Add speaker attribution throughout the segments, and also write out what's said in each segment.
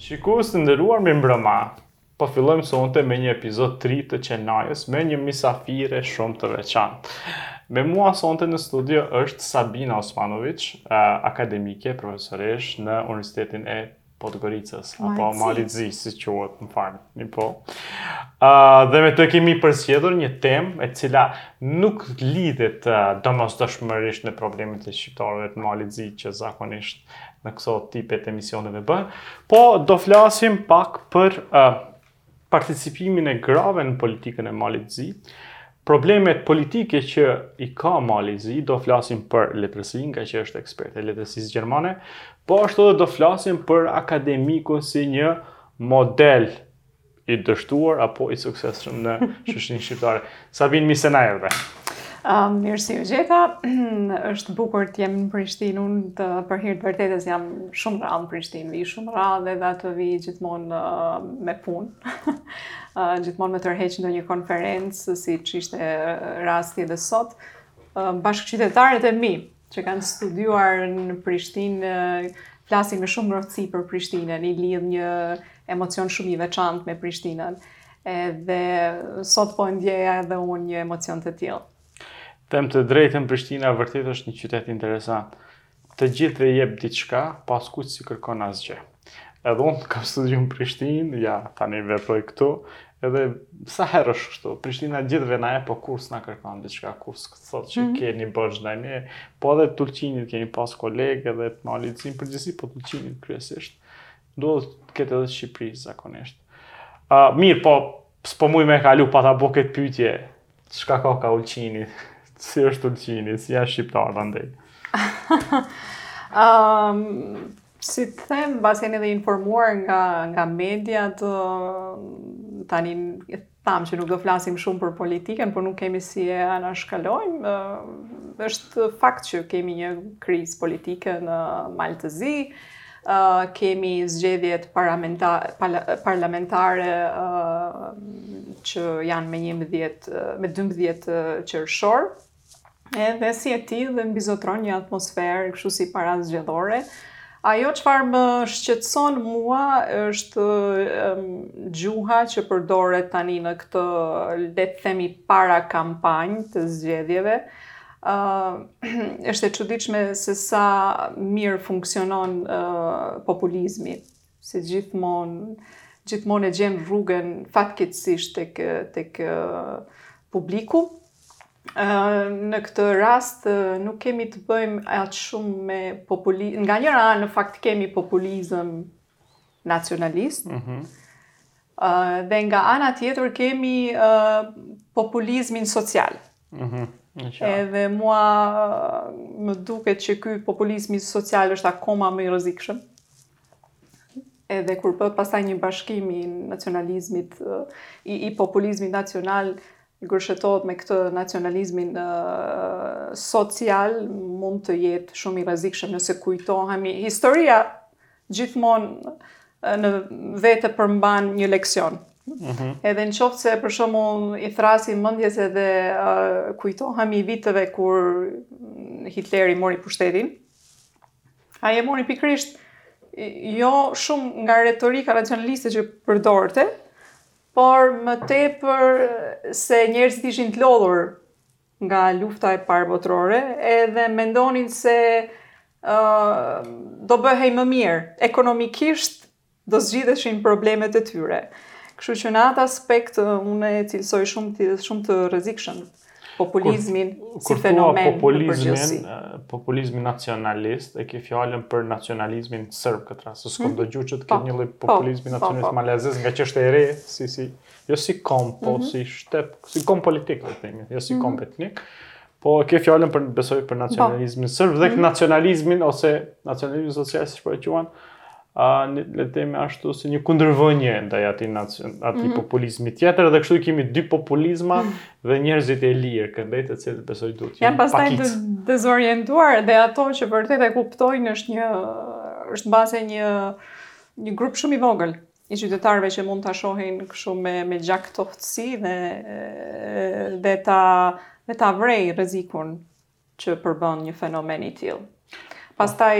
Speaker 1: Shikues të nderuar mirëmbrëma! Po fillojmë sonte me një epizod të ri të Qenajës me një misafire shumë të veçantë. Me mua sonte në studio është Sabina Osmanovic, akademike, profesoreshë në Universitetin e Podgoricës, apo Malit Zi, si quhet, më falë, një po. dhe me të kemi përzgjedhur një temë e cila nuk lidhet uh, domosdoshmërisht me problemet e shqiptarëve të Malit Zi, që zakonisht në këso tipet emisioneve bëhen, po do flasim pak për uh, participimin e grave në politikën e Malit Zi, problemet politike që i ka Mali Zi, do flasim për letërsinë, ngaqë është eksperte e letërsisë gjermane, po ashtu dhe do flasim për akademikun si një model I dështuar apo i suksesshëm në shoqërinë shqiptare? Sabinë mirë se na erdhe.
Speaker 2: Um, mirë se ju gjeta, është bukur të jem në Prishtinë, unë për hir të vërtetës jam shumë rrallë në Prishtinë, vij shumë rrallë edhe atë vij gjithmonë uh, me punë, uh, gjithmonë më tërheq ndonjë konferencë, siç ishte rasti edhe sot, uh, bashkëqytetarët e mi, që kanë studiuar në Prishtinë flasin me shumë ngrohtësi për Prishtinën, i lidh një emocion shumë i veçantë me Prishtinën. Edhe sot po e ndjeja edhe unë një emocion të tillë.
Speaker 1: Them të drejtën Prishtina vërtet është një qytet interesant. Të gjithëve u jep diçka, po askujt s'i kërkon asgjë. Edhe unë kam studiu në Prishtinë, ja, tani veproj këtu, edhe sa herë është kështu, Prishtina gjithve na jep po kurs na kërkon diçka, kurrë s't'thotë që mm -hmm. keni borxh ndaj ne, po edhe t'Ulqinit kemi pas kolegë edhe të Malit Zi n'përgjithësi, po t'Ulqinit kryesisht, duhet të ketë edhe Shqipëri zakonisht. Uh, mirë, po, s'po muj me kalu pa ta bo këtë pytje, Çka ka ka Ulqini? Si është Ulqini? Si janë shqiptarët andej?
Speaker 2: um, si të them, mbase jeni dhe informuar nga, nga mediat, tani thamë që nuk do flasim shumë për politikën, por nuk kemi si e anashkalojmë. është fakt që kemi një krizë politike në Mal të Zi, kemi zgjedhjet parlamentare që janë me 11 me 12 qershor. Edhe si e tillë mbizotëron një atmosferë kështu si parazgjedhore. Ajo çfarë më shqetëson mua është gjuha që përdoret tani në këtë le të themi parakampanjë të zgjedhjeve Uh, është e çuditshme se sa mirë funksionon uh, populizmi, si gjithmonë gjithmonë e gjen rrugën fatkeqësisht tek tek uh, publiku. Uh, në këtë rast uh, nuk kemi të bëjmë aq shumë me populizëm. Nga njëra anë në fakt kemi populizëm nacionalist. Mm -hmm. uh, dhe nga ana tjetër kemi uh, populizmin social. Mm -hmm. Edhe mua më duket që ky populizmi social është akoma më i rrezikshëm. Edhe kur bëhet pastaj një bashkim i nacionalizmit i, i populizmit nacional, gërshetohet me këtë nacionalizmin uh, social mund të jetë shumë i rrezikshëm nëse kujtohemi historia gjithmonë në vete përmban një leksion. Mhm. Edhe në qoftë se për shembull i thërras mëndjes edhe kujtohemi viteve kur Hitleri mori pushtetin, ai e mori pikërisht jo shumë nga retorika nacionaliste që përdorte, por më tepër se njerëzit ishin të lodhur nga lufta e parë botërore edhe mendonin se do bëhej më mirë ekonomikisht do zgjidheshin problemet e tyre. Kështu që në atë aspekt unë e cilësoj shumë të shumë të rrezikshëm populizmin kur, si fenomen
Speaker 1: populizmin populizmi nacionalist e ke fjalën për nacionalizmin serb këtë rast s'kam mm -hmm. dëgjuar që të ketë po, një lloj po, populizmi po, nacionalist po, po. malazez nga që është e re si si jo si komb, po mm -hmm. si shtet, si komb politik, le të themi, jo si mm -hmm. komb etnik. Po e ke fjalën për besoj për po. nacionalizmin po. serb dhe mm -hmm. nacionalizmin ose nacionalizmin social siç po e quan. A uh, le të themi ashtu si një kundërvënie ndaj atij nacion, atij mm -hmm. populizmi tjetër dhe kështu kemi dy populizma mm -hmm. dhe njerëzit e lirë këndej të cilët besoj duhet
Speaker 2: të jenë pastaj të dezorientuar dhe ato që vërtet e kuptojnë është një është mbase një një grup shumë i vogël i qytetarëve që mund ta shohin kështu me me gjakftohtësi dhe dhe ta dhe ta vërejnë rrezikun që përbën një fenomen i tillë. Pastaj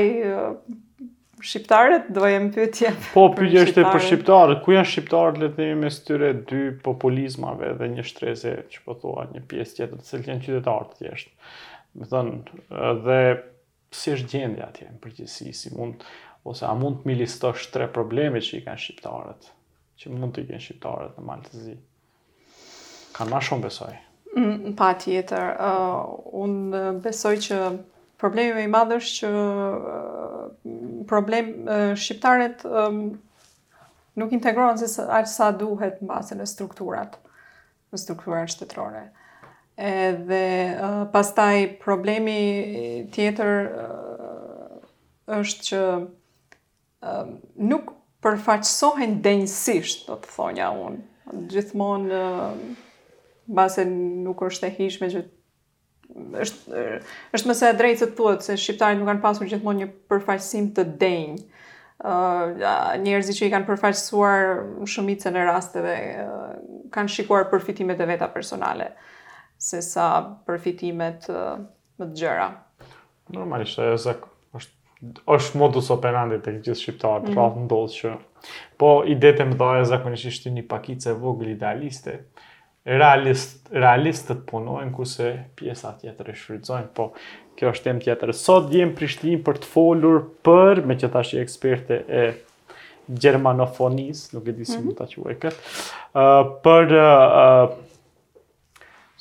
Speaker 2: shqiptarët do jem pyetje.
Speaker 1: Po pyetja është për shqiptarët, ku janë shqiptarët le të themi mes këtyre dy populizmave dhe një shtrese që po thua një pjesë tjetër të cilët janë qytetarë të thjeshtë. Domethënë dhe Si është gjendja atje në përgjithësi, si mund ose a mund të m'i listosh tre probleme që i kanë shqiptarët, që mund t'i kenë shqiptarët në Mal të Zi? Kanë ma shumë besoj.
Speaker 2: Mm, patjetër, uh, unë besoj që problemi më i madh është që uh, problem uh, shqiptarët um, nuk integrohen se aq sa duhet mbase në strukturat. në strukturat shtetërore. Edhe pastaj problemi tjetër është që nuk përfaqësohen denjësisht, do të thonja unë. Gjithmonë mbase nuk është e hijshme që është është më se e drejtë të thuhet se shqiptarët nuk kanë pasur gjithmonë një përfaqësim të denjë. Uh, njerëzit që i kanë përfaqësuar shumicën e rasteve uh, kanë shikuar përfitimet e veta personale se sa përfitimet uh, më të gjëra.
Speaker 1: Normalisht, e zak, është, është modus operandi te gjithë shqiptarët, mm -hmm. rrallë ndodh që po idetë e mëdha zakonisht i shtyn një pakicë e vogël idealiste, Realist, realistët punojnë kurse pjesa tjetër e shfrytëzojnë, po kjo është temë tjetër. Sot je në Prishtinë për të folur për, meqë tash je eksperte e gjermanofonisë, nuk e di si mund mhm. ta quaj këtë, uh, për uh,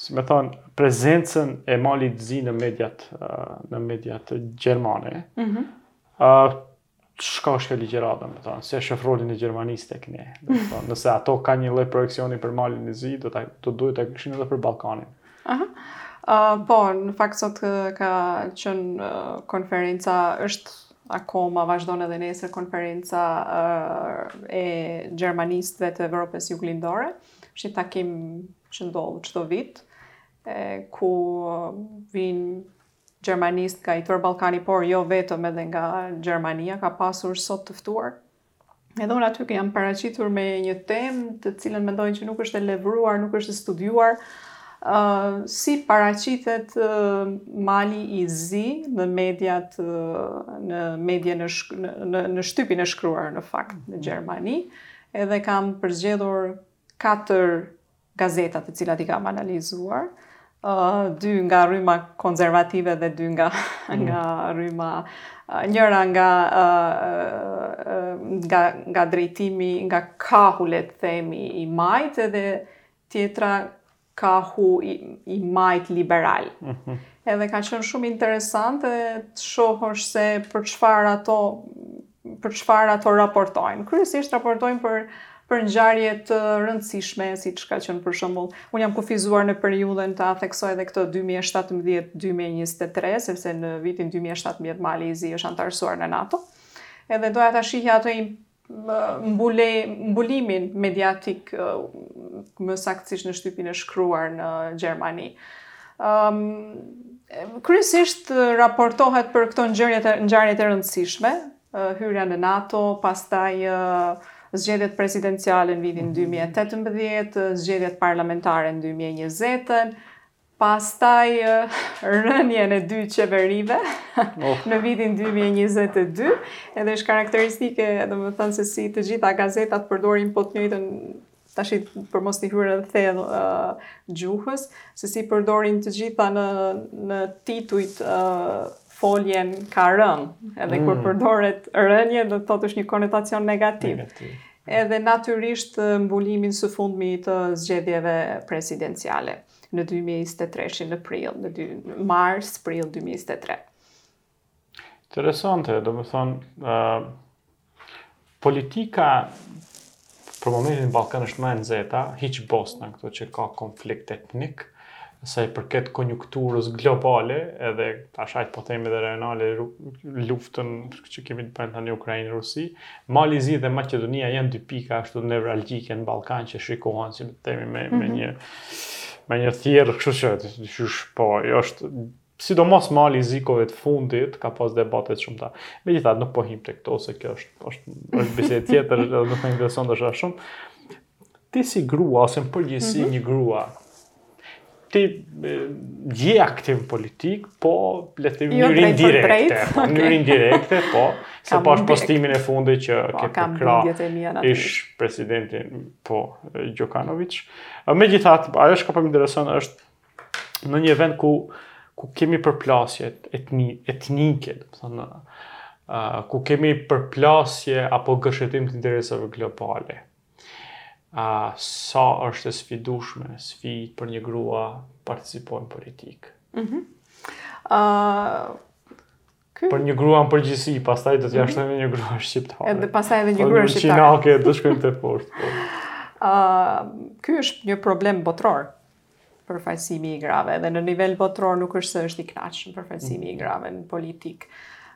Speaker 1: domethënë, prezencën e Malit të Zi në mediat uh, në mediat gjermane. Mhm. Mm uh, Çka është kjo ligjërata, domethënë, si e sheh rolin e Gjermanisë tek ne. Domethënë, nëse ato ka një lloj projeksioni për Malin e Zi, do të do duhej ta kishin edhe për Ballkanin.
Speaker 2: Aha. Uh, po, në fakt sot ka qenë uh, konferenca është akoma vazhdon edhe nesër konferenca uh, e gjermanistëve të Evropës Juglindore. Është një takim që ndodh çdo vit, e, ku vijnë Gjermanistë nga i tërë Ballkani, por jo vetëm edhe nga Gjermania ka pasur sot të ftuar. Edhe unë aty jam paraqitur me një temë të cilën mendoj që nuk është e levruar, nuk është e studiuar, uh, si paraqitet uh, Mali i Zi në mediat uh, në media në, shk në, në shtypin e shkruar në fakt në Gjermani, edhe kam përzgjedhur katër gazeta të cilat i kam analizuar, dy nga rryma konservative dhe dy nga mm. nga rryma njëra nga nga nga drejtimi nga kahu le të themi i majtë edhe tjetra kahu i, i majtë liberal. Mhm. Edhe ka qenë shumë interesante të shohësh se për çfarë ato për çfarë ato raportojnë. Kryesisht raportojnë për për ngjarje të rëndësishme, siç ka qenë për shembull, unë jam kufizuar në periudhën ta theksoj edhe këtë 2017-2023, sepse në vitin 2017 Mali i Zi është anëtarësuar në NATO. Edhe doja ta shihja atë mbuli, mbulimin mediatik më saktësisht në shtypin e shkruar në Gjermani. Um, kryesisht raportohet për këto ngjarjet ngjarje të rëndësishme, hyrja në NATO, pastaj zgjedhjet presidenciale në vitin 2018, mhm. zgjedhjet parlamentare në 2020, pastaj rënien e dy qeverive oh. në vitin 2022, edhe është karakteristike, domethënë se si të gjitha gazetat përdorin po të njëjtën tash për mos t'i hyrë thellë uh, gjuhës, se si përdorin të gjitha në në titujt uh, foljen ka rënë, edhe mm. kur përdoret rënie do të thotë është një konotacion negativ. negativ. Edhe natyrisht mbulimin së fundmi të zgjedhjeve presidenciale në 2023-shin në prill, në 2 mars prill 2023.
Speaker 1: Interesante, domethënë, uh, politika për momentin në Ballkan është ma e nxehta, hiç Bosna këtu që ka konflikt etnik, sa i përket konjunkturës globale, edhe tash po themi edhe rajonale luftën që kemi të bëjmë tani Ukrainë Rusi, Mali i Zi dhe Maqedonia janë dy pika ashtu nevralgjike në Ballkan që shikohen si të themi me me mhm. një me një thjerrëz, kështu që qysh po, jo është Sidomos Mali i Zi kohëve të fundit ka pas debate të shumta. Megjithatë nuk po hym tek këto se kjo është është është bisedë tjetër dhe nuk më intereson dosha shumë. Ti si grua ose në përgjithësi mm -hmm. një grua ti je aktiv politik, po le të
Speaker 2: jetë,
Speaker 1: në mënyrë indirekte, po, në mënyrë indirekte, po, se po është postimin e fundit që
Speaker 2: po,
Speaker 1: ke përkra ish presidentin, po, Gjukanoviq. Megjithatë, ajo çka po më intereson është në një vend ku ku kemi përplasje etni, etnike, domethënë, uh, ku kemi përplasje apo gërshetim të interesave globale. Uh, sa është e sfidueshme, sfidë për një grua me participu në politikë. Mm -hmm.
Speaker 2: uh, Ky?
Speaker 1: Për një grua në përgjithësi, pastaj do t'ia mhm. shtojmë një grua shqiptare.
Speaker 2: Edhe pastaj edhe një grua shqiptare.
Speaker 1: Në Kinake do shkojmë te fort. Po.
Speaker 2: Ë, uh, ky është një problem botëror përfaqësimi i grave dhe në nivel botëror nuk është se është i kënaqshëm përfaqësimi i mhm. grave në politikë.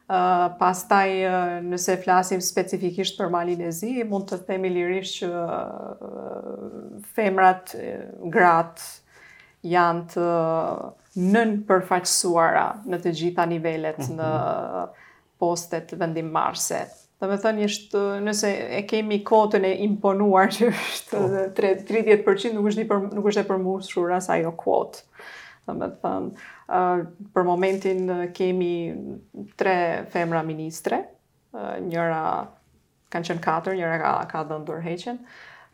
Speaker 2: Ë, uh, pastaj uh, nëse flasim specifikisht për Malin e Zi, mund të themi lirisht që uh, femrat, uh, gratë janë të uh, nënpërfaqësuara në të gjitha nivelet në postet vendimmarrëse. Domethënë, është, nëse e kemi kuotën e imponuar që është 30%, po. nuk është, për, nuk është e përmushur as ajo kuotë. Domethënë, për momentin kemi tre femra ministre, njëra Kanë qenë katër, njëra ka, ka dhënë dorëheqjen.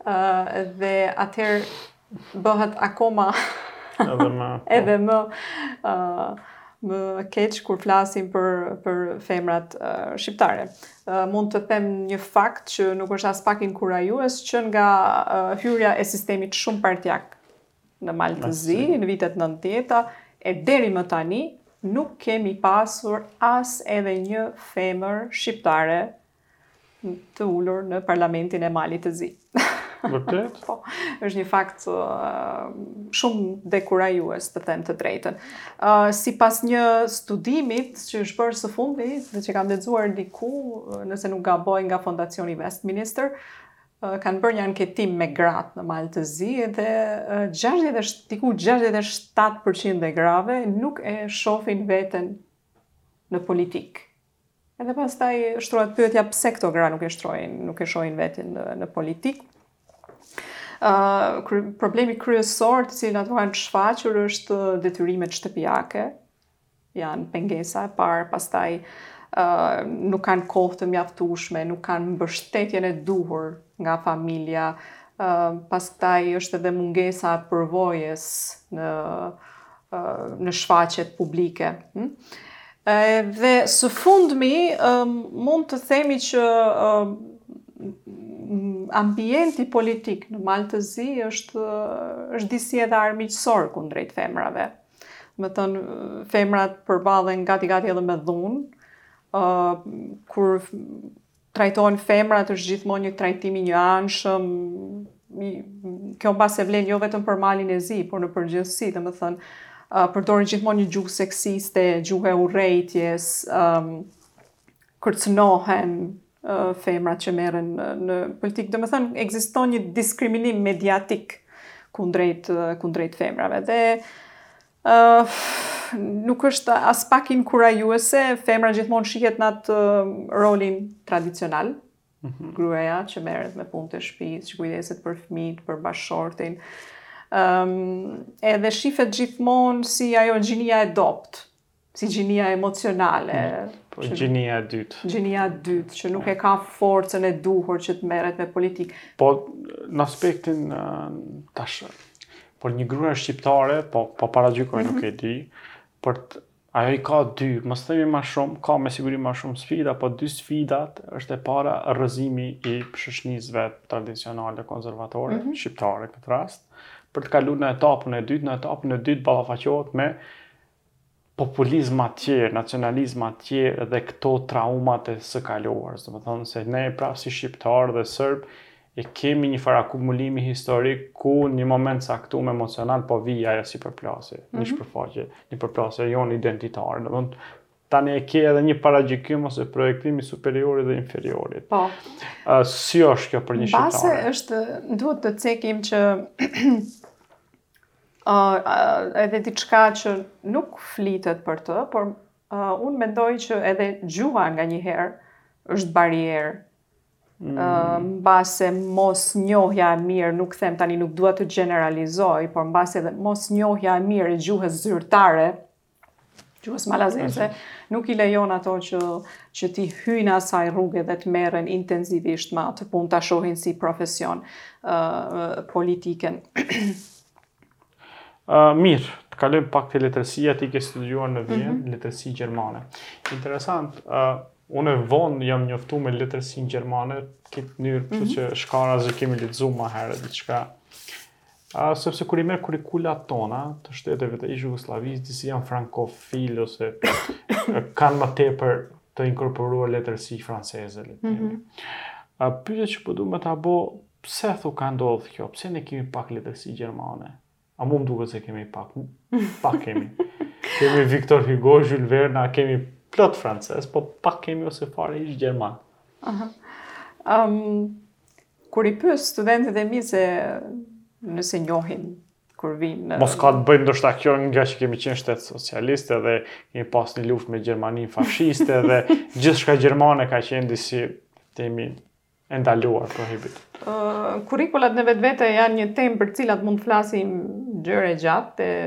Speaker 2: Uh, dhe atëherë bëhet akoma
Speaker 1: edhe më
Speaker 2: edhe më uh, më keq kur flasim për për femrat uh, shqiptare. Uh, mund të them një fakt që nuk është aspak inkurajues që nga uh, hyrja e sistemit shumëpartiak në Mal të Zi në vitet 90-ta e deri më tani nuk kemi pasur as edhe një femër shqiptare të ulur në parlamentin e Malit të Zi.
Speaker 1: Vërtet?
Speaker 2: po, është një fakt uh, shumë dekurajues, të them të drejtën. Uh, sipas një studimit që është bërë së fundi, dhe që kam lexuar diku, uh, nëse nuk gaboj nga fondacioni Westminster, uh, kanë bërë një anketim me gratë në Mal të Zi, dhe uh, 60, diku 67% e grave nuk e shofin veten në politikë. Edhe pastaj shtrohet pyetja pse këto gra nuk e shtrojnë, nuk e shohin veten në, në politikë. Uh, kry, problemi kryesor të cilin ato kanë shfaqur është detyrimet shtëpiake, janë pengesa e parë, pastaj uh, nuk kanë kohë të mjaftueshme, nuk kanë mbështetjen e duhur nga familja, uh, pastaj është edhe mungesa e përvojës në në shfaqjet publike. Dhe së fundmi, mund të themi që ambienti politik në Mal të Zi është, është disi edhe armiqësor kundrejt femrave. Domethënë, femrat përballen gati-gati edhe me dhunë, kur trajtohen femrat është gjithmonë një trajtim i njëanshëm, kjo mbase vlen jo vetëm për Malin e Zi, por në përgjithësi, domethënë, uh, përdoret gjithmonë një gjuhë seksiste, gjuhë e urrejtjes, um, kërcënohen uh, femrat që merren në, në politikë. Domethënë, ekziston një diskriminim mediatik kundrejt, kundrejt femrave. Dhe Ëh, nuk është aspak inkurajuese, femra gjithmonë shihet në atë rolin tradicional, mhm. gruaja që merret me punët e shtëpisë, që kujdeset për fëmijët, për bashkëshortin. Ëm, edhe shifet gjithmonë si ajo gjinia e dobët. si gjinia emocionale.
Speaker 1: Po,
Speaker 2: që,
Speaker 1: gjinia e dytë.
Speaker 2: Gjinia e dytë, që nuk e ka forcën e duhur që të merret me politikë.
Speaker 1: Po, në aspektin tash, por një grua shqiptare, po, po paragjykoj, mm -hmm. nuk mhm. e di, për të, ajo i ka dy, mos themi ma shumë, ka me siguri ma shumë sfida, po dy sfidat është e para rrëzimi i shoqnisë tradicionale konservatore, mm -hmm. shqiptare në këtë rast, për të kalu në etapën e dytë, në etapën e dytë ballafaqohet me populizma të tjerë, nacionalizma të tjerë dhe këto traumat e së kaluarës. Domethënë se ne pra si shqiptarë dhe serbë e kemi një farë akumulimi historik ku në një moment t'caktum emocional po vi ajo si përplasje, mm -hmm. një mhm. shpërfaqje, një përplasje jonë identitare. Domethënë, tani e ke edhe një paragjykim ose projektim i superiorit dhe inferiorit.
Speaker 2: Po.
Speaker 1: Uh, si është kjo për një shqiptare?
Speaker 2: Mbase është, duhet të cekim që uh, edhe diçka që nuk flitet për të, por uh, unë mendoj që edhe gjuha nganjëherë është barierë. Mm. Uh, mbase mosnjohja e mirë, nuk them tani nuk dua të gjeneralizoj, por mbase edhe mosnjohja e mirë e gjuhës zyrtare gjuhës malazeze, nuk i lejon ato që, që t'i hyjnë asaj rruge dhe të merren intensivisht me atë punë, ta shohin si profesion uh, politiken.
Speaker 1: uh, mirë, të kalojmë pak te letërsia, ti ke studiuar në Vjenë, mm -hmm. letërsi gjermane. Interesant, uh, unë vonë jam njoftu me letërsinë gjermane, këtë njërë, mm -hmm. që shkarazi kemi lexu ma herët, diçka. Sepse kur i merr kurikulat tona të shteteve të ish-Jugosllavisë, disi janë frankofile ose kanë më tepër të inkorporuar letërsi franceze. Mm -hmm. A pyetje që po du me ta bo, pse thu ka ndodh kjo, pse ne kemi pak letërsi gjermane? A mu më duket se kemi pak, pak kemi. kemi Viktor Hugo, Jules Verne, a kemi plot francezë, po pak kemi ose fare hiç gjermanë.
Speaker 2: Aha. Um, Kur i pyes studentët e mi se nëse njohin kur vijnë.
Speaker 1: Mos ka të bëjë ndoshta kjo ngaqë kemi qenë shtet socialist dhe kemi pas një luftë me Gjermaninë fashiste dhe gjithçka gjermane ka qenë disi temë e ndaluar prohibit.
Speaker 2: Uh, kurikulat në vetvete janë një temë për të cilat mund të flasim gjerë e gjatë e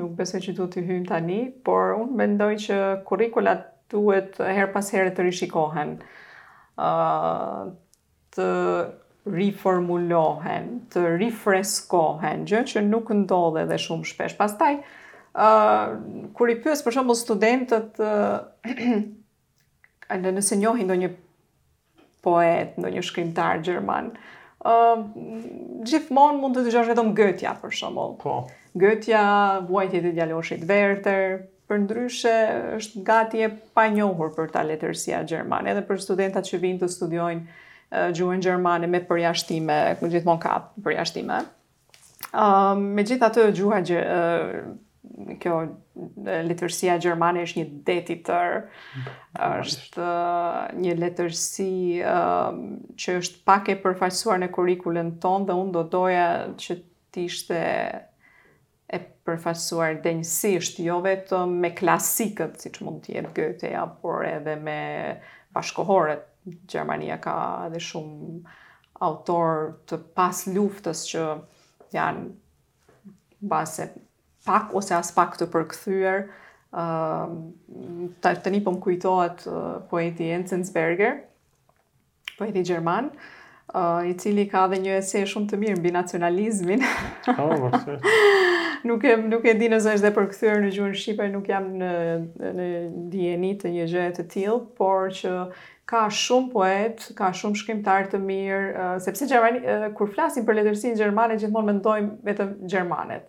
Speaker 2: nuk besoj që duhet të hyjmë tani, por unë mendoj që kurikulat duhet herë pas herë të rishikohen. Uh, të riformulohen, të rifreskohen, gjë që nuk ndodh edhe shumë shpesh. Pastaj, uh, kur i pyes për shembull studentët, uh, nëse njohin ndonjë poet, ndonjë shkrimtar gjerman, uh, gjithmonë mund të dëgjosh vetëm Gëtja për shembull.
Speaker 1: Po.
Speaker 2: Gëtja, vuajtjet e djaloshit Verter, Përndryshe, është gati e panjohur për ta letërsia gjermane, edhe për studentat që vijnë të studiojnë gjuhën gjermane me përjashtime, gjithmonë ka përjashtime. Uh, megjithatë gjuha gjë, uh, kjo letërsia gjermane është një det i tërë, është uh, një letërsi uh, që është pak e përfaqësuar në kurikulën tonë dhe unë do doja që të ishte e përfaqësuar denjësisht jo vetëm me klasikët siç mund të jetë Goethe-ja, por edhe me bashkohorët. Gjermania ka edhe shumë autorë të pasluftës që janë mbase pak ose aspak të përkthyer. Ëm uh, tani po më kujtohet uh, poeti Enzensberger, Poeti gjerman, uh, i cili ka dhe një ese shumë të mirë mbi nacionalizmin.
Speaker 1: Po, vërtet.
Speaker 2: nuk e nuk e di nëse është dhe përkthyer në gjuhën shqipe, nuk jam në në dijeni të një gjëje të tillë, por që ka shumë poetë, ka shumë shkrimtarë të mirë, uh, sepse gjermani uh, kur flasim për letërsinë gjermane gjithmonë mendojmë vetëm
Speaker 1: gjermanët.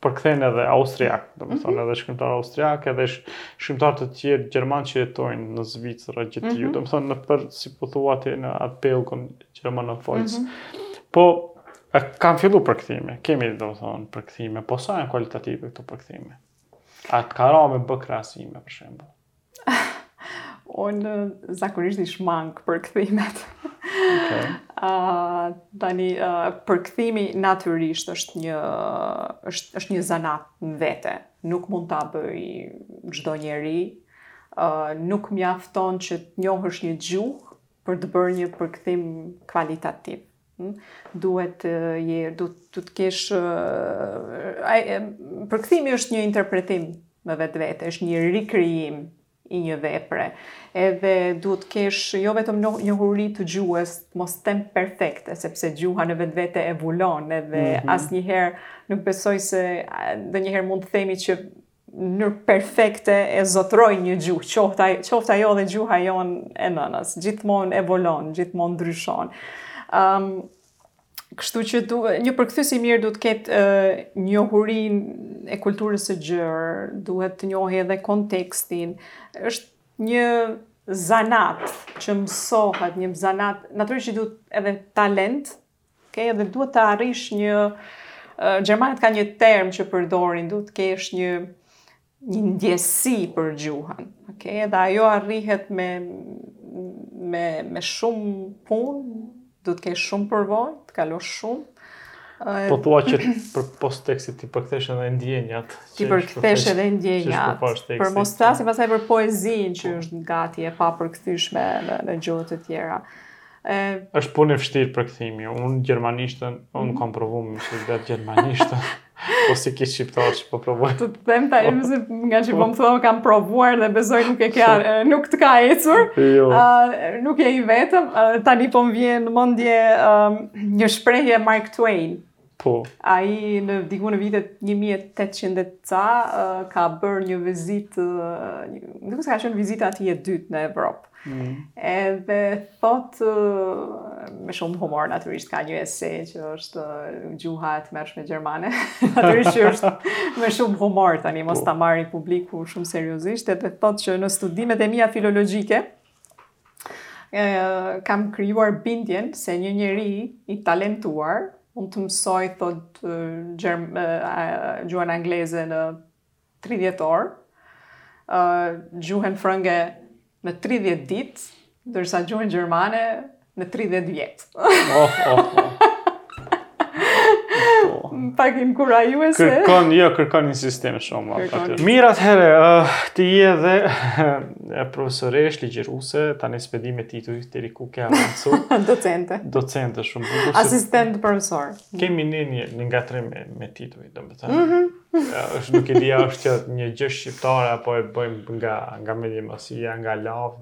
Speaker 1: përkthejnë edhe austriakë, domethënë mhm. edhe shkrimtarë austriak, edhe shkrimtarë të tjerë gjermanë që jetojnë në Zvicër apo gjetiu, mhm. domethënë në për si po thua ti në atë pellgun gjermanofolës. Mhm. Po e kam fillu përkthime, kemi domethënë përkthime, po sa janë kualitative këto përkthime? A të ka ra me bë krahasime, për shembull?
Speaker 2: Unë zakonisht i shmang përkthimet. Okay. Uh, tani, uh, përkthimi natyrisht është një, është, është një zanat në vete. Nuk mund ta bëjë çdo njeri. Uh, nuk mjafton që të njohësh një gjuhë për të bërë një përkthim kualitativ. Duhet të je, duhet të kesh ai përkthimi është një interpretim më vetvete, është një rikrijim i një vepre. Edhe duhet të kesh jo vetëm njohuri të gjuhës, të mos them perfekte, sepse gjuha në vetvete evoluon edhe mm -hmm. asnjëherë nuk besoj se ndonjëherë mund të themi që nyrë perfekte e zotëroj një gjuhë, qoftë, qoftë ajo dhe gjuha jonë e nënës, gjithmonë evoluon, gjithmonë ndryshon. Um, kështu që du, një përkthyes i mirë duhet të ketë uh, njohurinë e kulturës së gjerë, duhet të njohë edhe kontekstin, është një zanat që mësohet, një zanat, natyrisht që duhet edhe talent, Edhe duhet të arrish një gjermanët kanë një term që përdorin, duhet të kesh një një ndjesi për gjuhën, okay? Dhe ajo arrihet me me me shumë punë, duhet të kesh shumë përvojë, të kalosh shumë.
Speaker 1: Po thua që përpos tekstit ti përkthesh edhe ndjenjat.
Speaker 2: Ti përkthesh edhe ndjenjat. Për mos të flasim pastaj për poezinë që është gati e papërkthyeshme në, në gjuhë të tjera.
Speaker 1: E... është punë e vështirë përkthimi, unë gjermanishtën, unë mhm. kam provu me mësu gjermanishten, po si krejt shqiptarët që po provojnë.
Speaker 2: Të të them tani se nga që po më thua kam provuar dhe besoj nuk e ka, nuk të ka ecur,
Speaker 1: jo.
Speaker 2: nuk je i vetëm, tani po më vjen në mendje një shprehje Mark Twain,
Speaker 1: Po.
Speaker 2: Ai në diku në vitet 1800 e ca ka bërë një vizitë, duket se ka qenë vizita e tij e dytë në Evropë. Mm. Edhe thotë me shumë humor natyrisht ka një ese që është gjuha e tmerrshme gjermane. natyrisht që është me shumë humor tani mos po. ta marrë publiku shumë seriozisht, edhe thotë që në studimet e mia filologjike kam krijuar bindjen se një njeri i talentuar mund të mësojë thotë gjuhën angleze në 30 orë, gjuhën frënge në 30 ditë, ndërsa gjuhën gjermane në 30 vjet.
Speaker 1: Oh, oh, oh.
Speaker 2: Pak im kura ju e se...
Speaker 1: Kërkon, jo, kërkon një sistem shumë. Kërkon. Mirë atëherë, uh, ti je edhe profesoreshë, ligjëruese, ta një spedime titull të ri, ku ke avancu.
Speaker 2: Docente.
Speaker 1: Docente, shumë
Speaker 2: bukur. Asistent profesor.
Speaker 1: Kemi një një, një ngatërrim me titujt, domethënë Mm -hmm. është nuk e di a është kjo një gjë shqiptare, apo e bëjmë nga, nga media masive, nga lavë,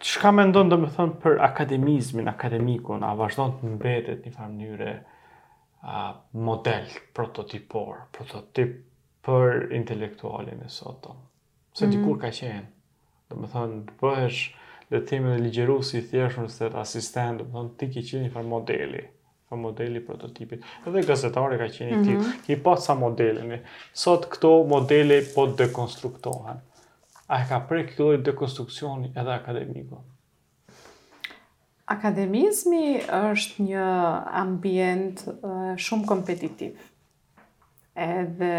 Speaker 1: Çka mendon domethënë për akademizmin, akademikun, a vazhdon të mbetet një farë mënyre a, model, prototipor, prototip për intelektualin e sotëm. Se mm. dikur ka qenë. Domethënë, të bëhesh, le të themi dhe ligjërues i thjeshtë në sëtë asistent, domethënë, ti ke qenë një farë modeli, Një modeli prototipit. Edhe gazetari ka qenë i mm -hmm. ti ki pas a modelin. Sot këto modele po dekonstruktohen. A e ka prek ky lloj dekonstruksioni edhe akademikun?
Speaker 2: Akademizmi është një ambient shumë kompetitiv. Edhe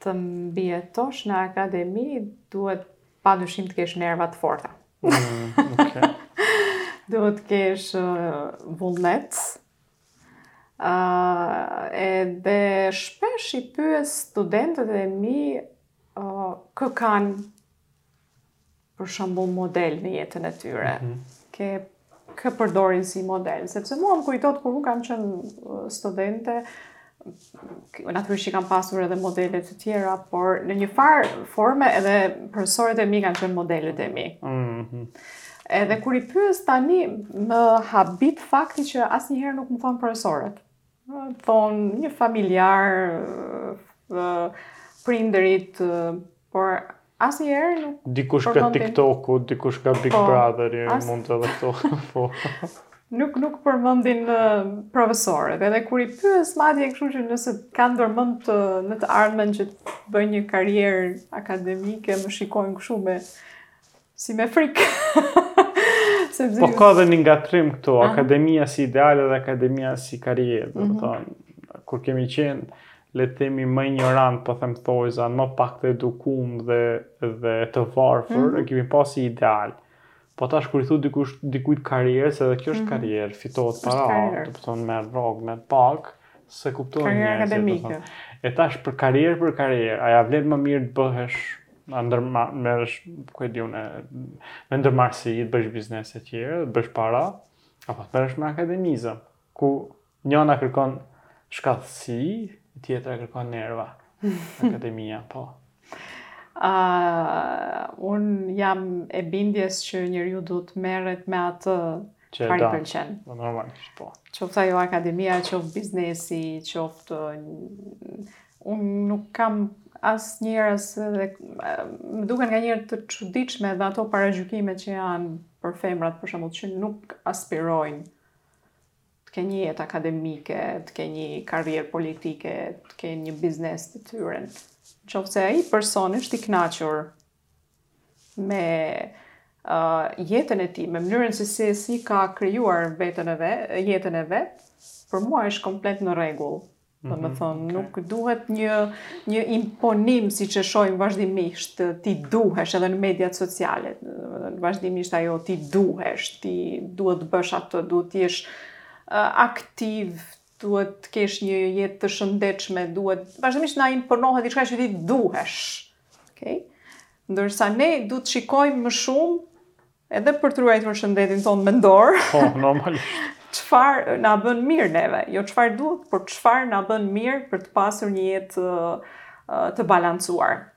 Speaker 2: të mbijetosh në akademi, duhet pa dyshim të kesh nerva të forta. Mm, okay. duhet të kesh vullnet. Uh, edhe shpesh i pyes studentët e mi uh, kë kanë për shembull model në jetën e tyre. Mm -hmm. Kë kë përdorin si model, sepse mua më kujtohet kur unë kam qenë uh, studente, natyrisht që kam pasur edhe modele të tjera, por në një farë forme edhe profesorët e mi kanë qenë modelet e mi. Mm -hmm. Edhe kur i pyes tani më habit fakti që asnjëherë nuk më thonë profesorët. Thonë një familjar prindërit, por asnjëherë nuk
Speaker 1: dikush nga TikToku, dikush nga Big po, Brother, jo as... mund të edhe këto. Po.
Speaker 2: nuk nuk përmendin profesorët. Edhe kur i pyes madje kështu që nëse kanë ndër mend të në të ardhmen që të bëjnë një karrierë akademike, më shikojnë kështu me Si me frikë.
Speaker 1: po ka dhe një ngatërrim këtu, akademia si ideal dhe akademia si karrierë, domethënë mhm., kur kemi qenë le të themi më injorantë, po them thonjëza, më pak të edukum dhe dhe të varfër, mm -hmm. e kemi pas si ideal. Po tash kur i thua dikush dikujt karrierë, se edhe kjo është mm -hmm. karrierë, fitohet para, domethënë me rrogë, me pagë, se kuptohet
Speaker 2: një akademike.
Speaker 1: E tash për karrierë për karrierë, a ia vlen më mirë të bëhesh ndërma merresh ku e di unë me ndërmarrësi të bësh biznes e tjera të bësh para apo të merresh me akademizëm ku njëra kërkon shkathtësi tjetra kërkon nerva akademia po a
Speaker 2: uh, unë jam e bindjes që njeriu duhet të merret me atë që e do. Pëlqen.
Speaker 1: Po normalisht, po.
Speaker 2: Qoftë ajo akademia, qoftë biznesi, qoftë Unë nuk kam asnjëherë dhe më duken nganjëherë të çuditshme dhe ato paragjykime që janë për femrat për shembull që nuk aspirojnë të kenë një jetë akademike, të kenë një karrierë politike, të kenë një biznes të tyren. Në qoftë se ai person është i kënaqur me uh, jetën e tij, me mënyrën se si, si ka krijuar veten e vet, jetën e vet, për mua është komplet në rregull. Domethënë
Speaker 1: mhm,
Speaker 2: nuk duhet një, një imponim siç e shohim vazhdimisht, ti duhesh edhe në mediat sociale, vazhdimisht ajo ti duhesh, ti duhet të bësh atë, duhet të jesh aktiv, duhet të kesh një jetë të shëndetshme, duhet vazhdimisht na imponohet diçka që ti duhesh. Okay? Ndërsa ne duhet të shikojmë më shumë Edhe për të ruajtur shëndetin tonë mendor.
Speaker 1: Po, normalisht.
Speaker 2: Çfarë na bën mirë neve? Jo çfarë duhet, por çfarë na bën mirë për të pasur një jetë të balancuar.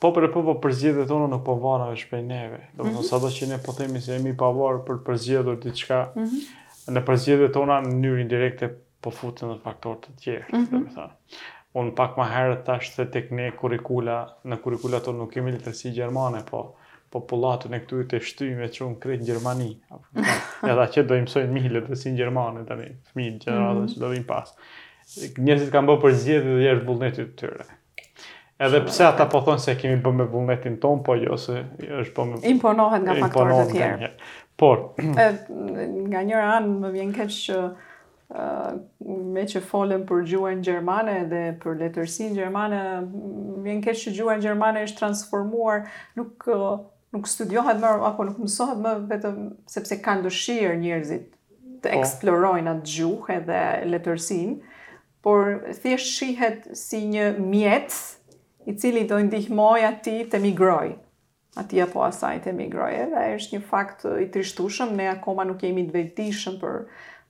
Speaker 1: Po pra po, po përzgjedhjet tona nuk po varen veç prej neve. Domethënë
Speaker 2: mhm.
Speaker 1: sado që ne po themi se jemi të pavarur për të përzgjedhur diçka, mm -hmm. në përzgjedhjet tona në mënyrë indirekte po futen dhe faktorë të tjerë, mm -hmm. domethënë. Unë pak ma herët thashë se tek ne kurikula, në kurikulat tona nuk kemi letërsi gjermane, po popullatën po e shtyjmë e çojmë krejt në Gjermani. Edhe a që do i mësojnë mi letërsi në Gjermane, të një fmi në gjermane, mm -hmm. që do vim pas. Njerëzit kanë bërë përzgjedhje jashtë vullnetit të tyre. Edhe pse ata po thonë se kemi bërë me vullnetin tonë, po jo se është bërë me
Speaker 2: imponohet nga faktorë
Speaker 1: të
Speaker 2: tjerë.
Speaker 1: Por
Speaker 2: nga njëra anë më vjen keq që meqë folëm për gjuhën gjermane dhe për letërsinë gjermane, më vjen keq që gjuha gjermane është transformuar, nuk nuk studiohet më apo nuk mësohet më vetëm sepse kanë dëshirë njerëzit të
Speaker 1: po.
Speaker 2: eksplorojnë atë gjuhë edhe letërsinë por thjesht shihet si një mjet i cili do i ndihmojë atij të emigrojë atij apo asaj të emigrojë. Edhe është një fakt i trishtueshëm, ne akoma nuk jemi të vetëdijshëm për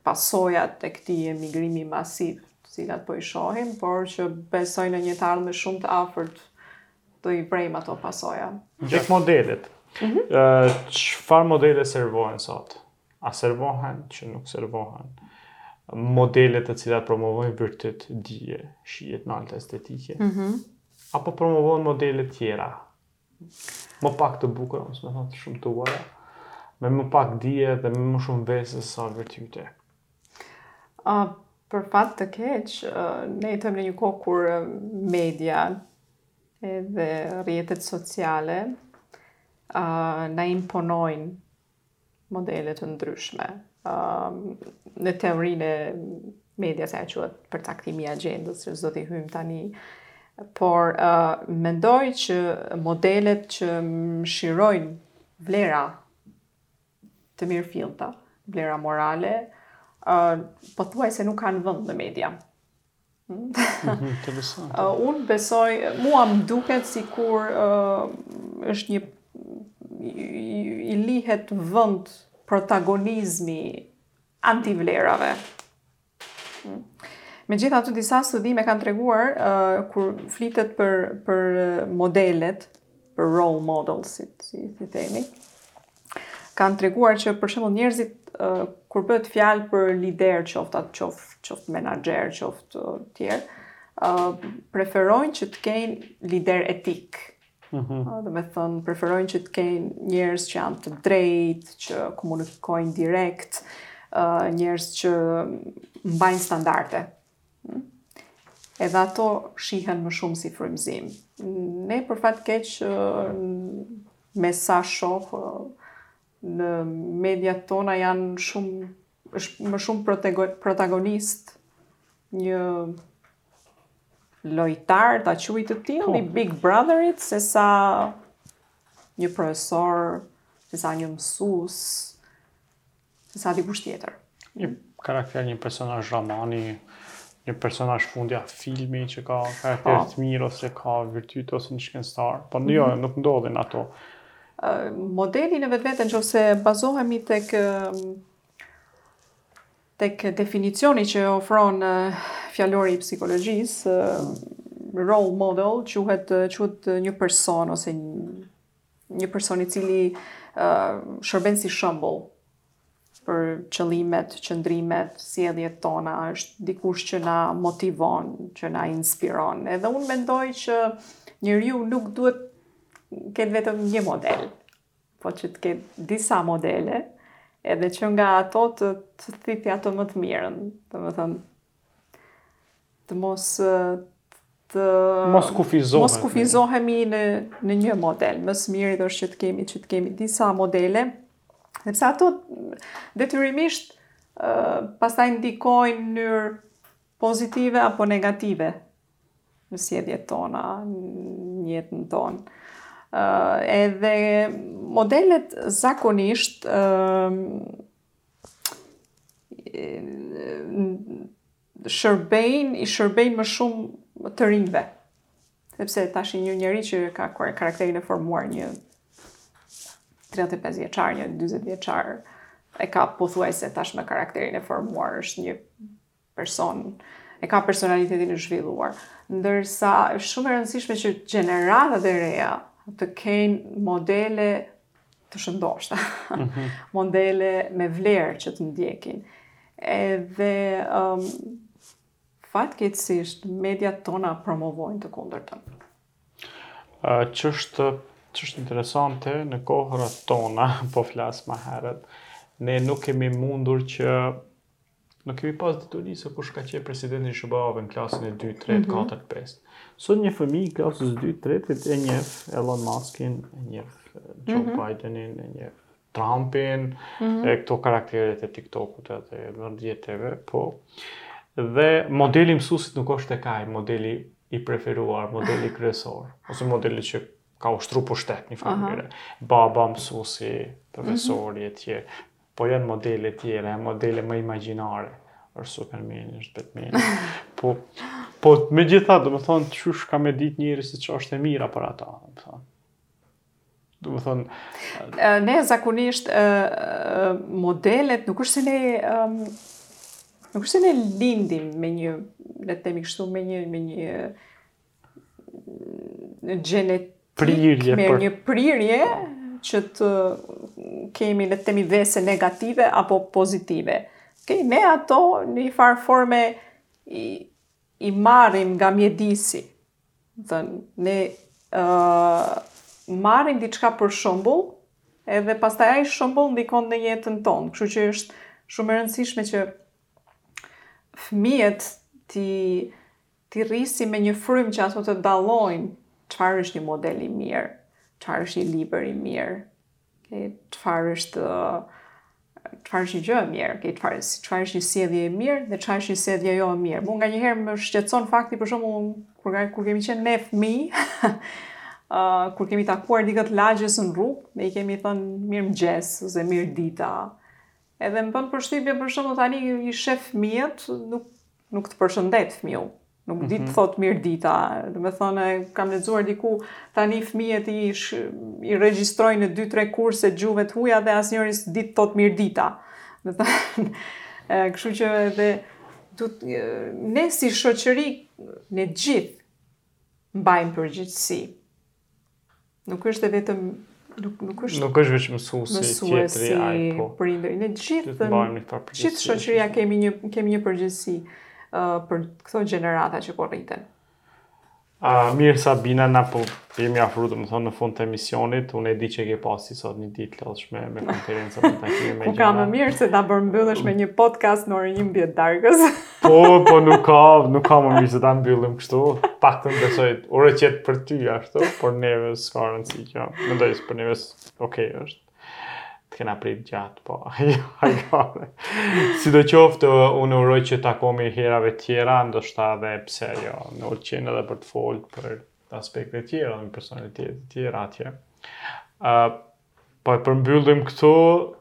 Speaker 2: pasojat e këtij emigrimi masiv, të cilat po i shohim, por që besoj në një të ardhme shumë të afërt do i vërejmë ato pasoja.
Speaker 1: Tek modelet,
Speaker 2: çfarë
Speaker 1: mhm. uh, modele servohen sot? A servohen që nuk servohen? Modelet të cilat promovojnë virtyt, dije, shije të nalta estetike?
Speaker 2: Mm -hmm.
Speaker 1: Apo promovojnë modele tjera? Më pak të bukura, ose të shëmtuara, me më pak dije dhe me më shumë vese sa virtyte.
Speaker 2: Uh, për fat të keq, ne jetojmë në një kohë kur media edhe rrjetet sociale uh, na imponojnë modele të ndryshme. Um, në teorinë e medias quhet përcaktimi i agjendës, që s'do t'i hyjmë tani, por uh, mendoj që modelet që mishërojnë vlera të mirëfillta, vlera morale, uh, pothuajse nuk kanë vend në media.
Speaker 1: Interesante.
Speaker 2: Uh, unë besoj, mua më duket sikur uh, është një i lihet vend protagonizmit të antivlerave. Hmm. Megjithatë disa studime kanë treguar, uh, kur flitet për, për modelet, për role models, si, si, si themi, kanë treguar që për shembull njerëzit uh, kur bëhet fjalë për lider qoftë atë qoftë qoftë menaxher qoftë uh, tjerë uh, preferojnë që të kenë lider etik Mm -hmm. Domethënë, preferojnë që të kenë njerëz që janë të drejtë, që komunikojnë direkt, uh, njerëz që mbajnë standarte. Hm? Edhe ato shihen më shumë si frymëzim. Ne për fat të keq me sa shoh në mediat tona janë shumë është më shumë protagonist një lojtar ta quaj të tillë
Speaker 1: po.
Speaker 2: i Big Brotherit sesa një profesor, sesa një mësues, Sesa dikush tjetër.
Speaker 1: Një karakter, një personazh romani, një personazh fundja, filmi që ka karakter
Speaker 2: po.
Speaker 1: të mirë ose ka virtyt ose një shkencëtar. Po mm -hmm. jo,
Speaker 2: mhm.
Speaker 1: nuk ndodhin ato.
Speaker 2: Uh, modeli në vetvete në qoftë se bazohemi tek tek definicioni që ofron uh, fjalori i psikologjisë, uh, role model quhet quhet një person ose një Një person i cili uh, shërben si shembull për qëllimet, qëndrimet, sjelljet tona, është dikush që na motivon, që na inspiron. Edhe unë mendoj që njeriu nuk duhet të ketë vetëm një model, po që të ketë disa modele, edhe që nga ato të të thithë atë më të mirën, domethënë, Të mos të
Speaker 1: mos kufizohemi.
Speaker 2: Mos kufizohemi në në një model. Më së miri është që të kemi që të kemi disa modele, sepse ato detyrimisht uh, pastaj ndikojnë në mënyrë pozitive apo negative në sjelljet tona, në jetën tonë. Uh, edhe modelet zakonisht uh, shërbejnë, i shërbejnë më shumë të rinjve. Sepse tash një njeri që ka karakterin e formuar një 35 vjeçar, një 40 vjeçar, e ka pothuajse tashmë karakterin e formuar, është një person e ka personalitetin e zhvilluar. Ndërsa është shumë e rëndësishme që gjeneratat e reja të kenë modele të shëndoshta, mm -hmm. modele me vlerë që të ndjekin. Edhe um, fatkeqësisht mediat tona promovojnë të kundërtën.
Speaker 1: Ë uh, ç'është ç'është interesante në kohërat tona, po flas ma herët, ne nuk kemi mundur që Nuk kemi pas dituri se kush ka qenë presidenti i SHBA-ve në klasën e 2, 3, 4, 5. Sot një fëmijë i klasës 2, 3 e njef Elon Muskin, e njef Joe mm -hmm. Bidenin, e njef Trumpin, mm -hmm. e këto karakteret e TikTokut edhe e rrjeteve, po. Dhe modeli i mësusit nuk është edhe aq, modeli i preferuar, modeli kryesor, ose modeli që ka ushtru pushtet në familje. Baba, mësusi, profesori, mm -hmm. e tjerë, Po janë modele tjera, janë modele më imaginare. Është Supermeni, është Betmeni. po, po, megjithatë, domethënë, qysh ka me ditë njeri si që është e mira për ata, domethënë.
Speaker 2: Domethënë... Ne, zakonisht, modelet, nuk është se ne... Nuk është se ne lindim me një, le të themi kështu, me një, me një gjenetik
Speaker 1: prirje,
Speaker 2: me
Speaker 1: për...
Speaker 2: një prirje që të kemi le të themi vese negative apo pozitive. Okay? Ne ato në një farë forme i, i marrim nga mjedisi. Dhe ne uh, marrim diçka për shembull, edhe pastaj ai shembull ndikon në jetën tonë. Kështu që është shumë e rëndësishme që fëmijët t'i T'i rrisim me një frymë që ato të dallojnë çfarë është një model i mirë, çfarë është një libër i mirë, okay? çfarë është çfarë është një gjë e mirë, okay? çfarë çfarë është një sjellje e mirë dhe çfarë është një sjellje jo e mirë. Mua nganjëherë më shqetëson fakti për shembull kur kur kemi qenë ne fëmijë, uh, kur kemi takuar dikë të lagjes në rrugë, ne i kemi thënë mirëmëngjes, ose mirëdita. Edhe më bën përshtypje për shembull, tani i shef fëmijët, nuk nuk të përshëndet fmiu, nuk di të thotë mirë dita, domethënë, kam lexuar diku, tani fëmijët i, sh, i regjistrojnë në 2-3 kurse gjuhëve të huja dhe asnjëri s'di të thotë mirë dita. Domethënë, kështu që edhe, du, ne si shoqëri, ne gjithë, mbajmë përgjegjësi, Nuk është vetëm nuk nuk është
Speaker 1: nuk është vetëm mësuesi tjetri ai po.
Speaker 2: Prindëri, ne
Speaker 1: gjithë
Speaker 2: të
Speaker 1: marrim këtë përgjegjësi.
Speaker 2: Gjithë shoqëria kemi një kemi një përgjegjësi uh, për këto gjenerata që po rriten.
Speaker 1: A uh, mirë Sabina na po jemi afruar domethënë në fund të emisionit, unë e di që ke pasi sot një ditë të lodhshme me konferencën e takimit me
Speaker 2: gjëra. Po s'ka
Speaker 1: më
Speaker 2: mirë se ta përmbyllësh me një podcast në orën 11 të darkës.
Speaker 1: Po, po nuk ka, nuk ka më mirë se ta mbyllim kështu. Pak, besoj, orë e gjatë për ty ashtu, por neve s'ka rëndësi kjo. Mendoj për neve okej është. Të kena prit gjatë, po. Jo, si do qoftë, unë uroj që takohemi herave tjera, ndoshta dhe pse jo, në Ulqin edhe për të folë për aspekte tjera, dhe personalitet tjera atje. Uh, Po e përmbyllim këtu,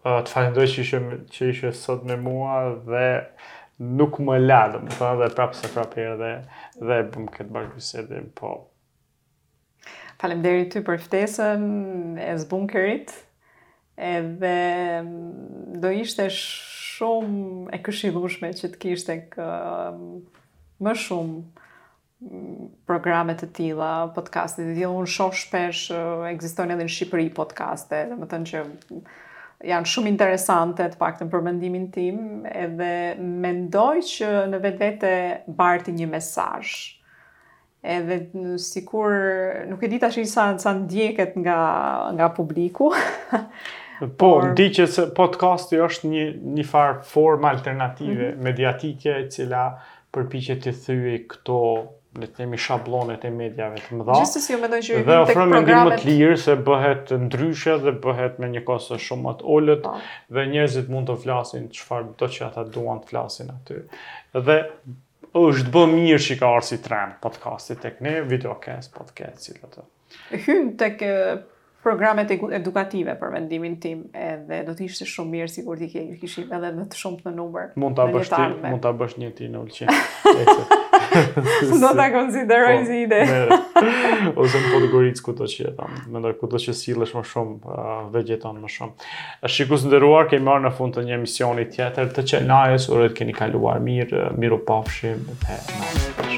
Speaker 1: të falenderoj që ishe, që ishe sot me mua dhe nuk më la, domethënë dhe prapë se prapë erdhe, dhe e bëmë këtë bashkëbisedim, po.
Speaker 2: Faleminderit ty për ftesën, Esmerald, edhe mm, do ishte shumë e këshillueshme që të kishte kë, më shumë programe të tilla, podcaste të tilla, unë shoh shpesh ekzistojnë edhe në Shqipëri podcaste, domethënë që janë shumë interesante të paktën për mendimin tim, edhe mendoj që në vetvete bartin një mesazh. Edhe sikur nuk e di tash sa sa ndjeket nga nga publiku.
Speaker 1: po,
Speaker 2: por...
Speaker 1: dihet që se podcasti është një njëfarë forme alternative
Speaker 2: mm -hmm.
Speaker 1: mediatike e cila përpiqet t'i thyejë këto, le të themi, shablonet e mediave të mëdha.
Speaker 2: Gjithsesi, unë mendoj që hyn tek programet.
Speaker 1: Dhe ofron mendim më të lirë se bëhet ndryshe dhe bëhet me një kosto shumë më të ulët
Speaker 2: po.
Speaker 1: dhe njerëzit mund të flasin çfarëdo që ata duan të flasin aty. Dhe është bë mirë që ka ardhur si trend podcasti tek ne, videocast, podcast, si të thotë.
Speaker 2: Hyjnë tek programet edukative për mendimin tim edhe do të ishte shumë mirë sikur t'i ke kishim edhe më të shumtë në numër.
Speaker 1: Mund ta bësh ti, mund ta bësh një ti në Ulqin.
Speaker 2: Do ta konsideroj po, si ide.
Speaker 1: Ose në Podgoricë kudo që jeton. Mendoj kudo që sillesh më shumë, vegjeton më shumë. Shikues të nderuar, kemi ardhur në fund të një emisioni tjetër të qenajës, uroj të keni kaluar mirë, mirupafshim dhe në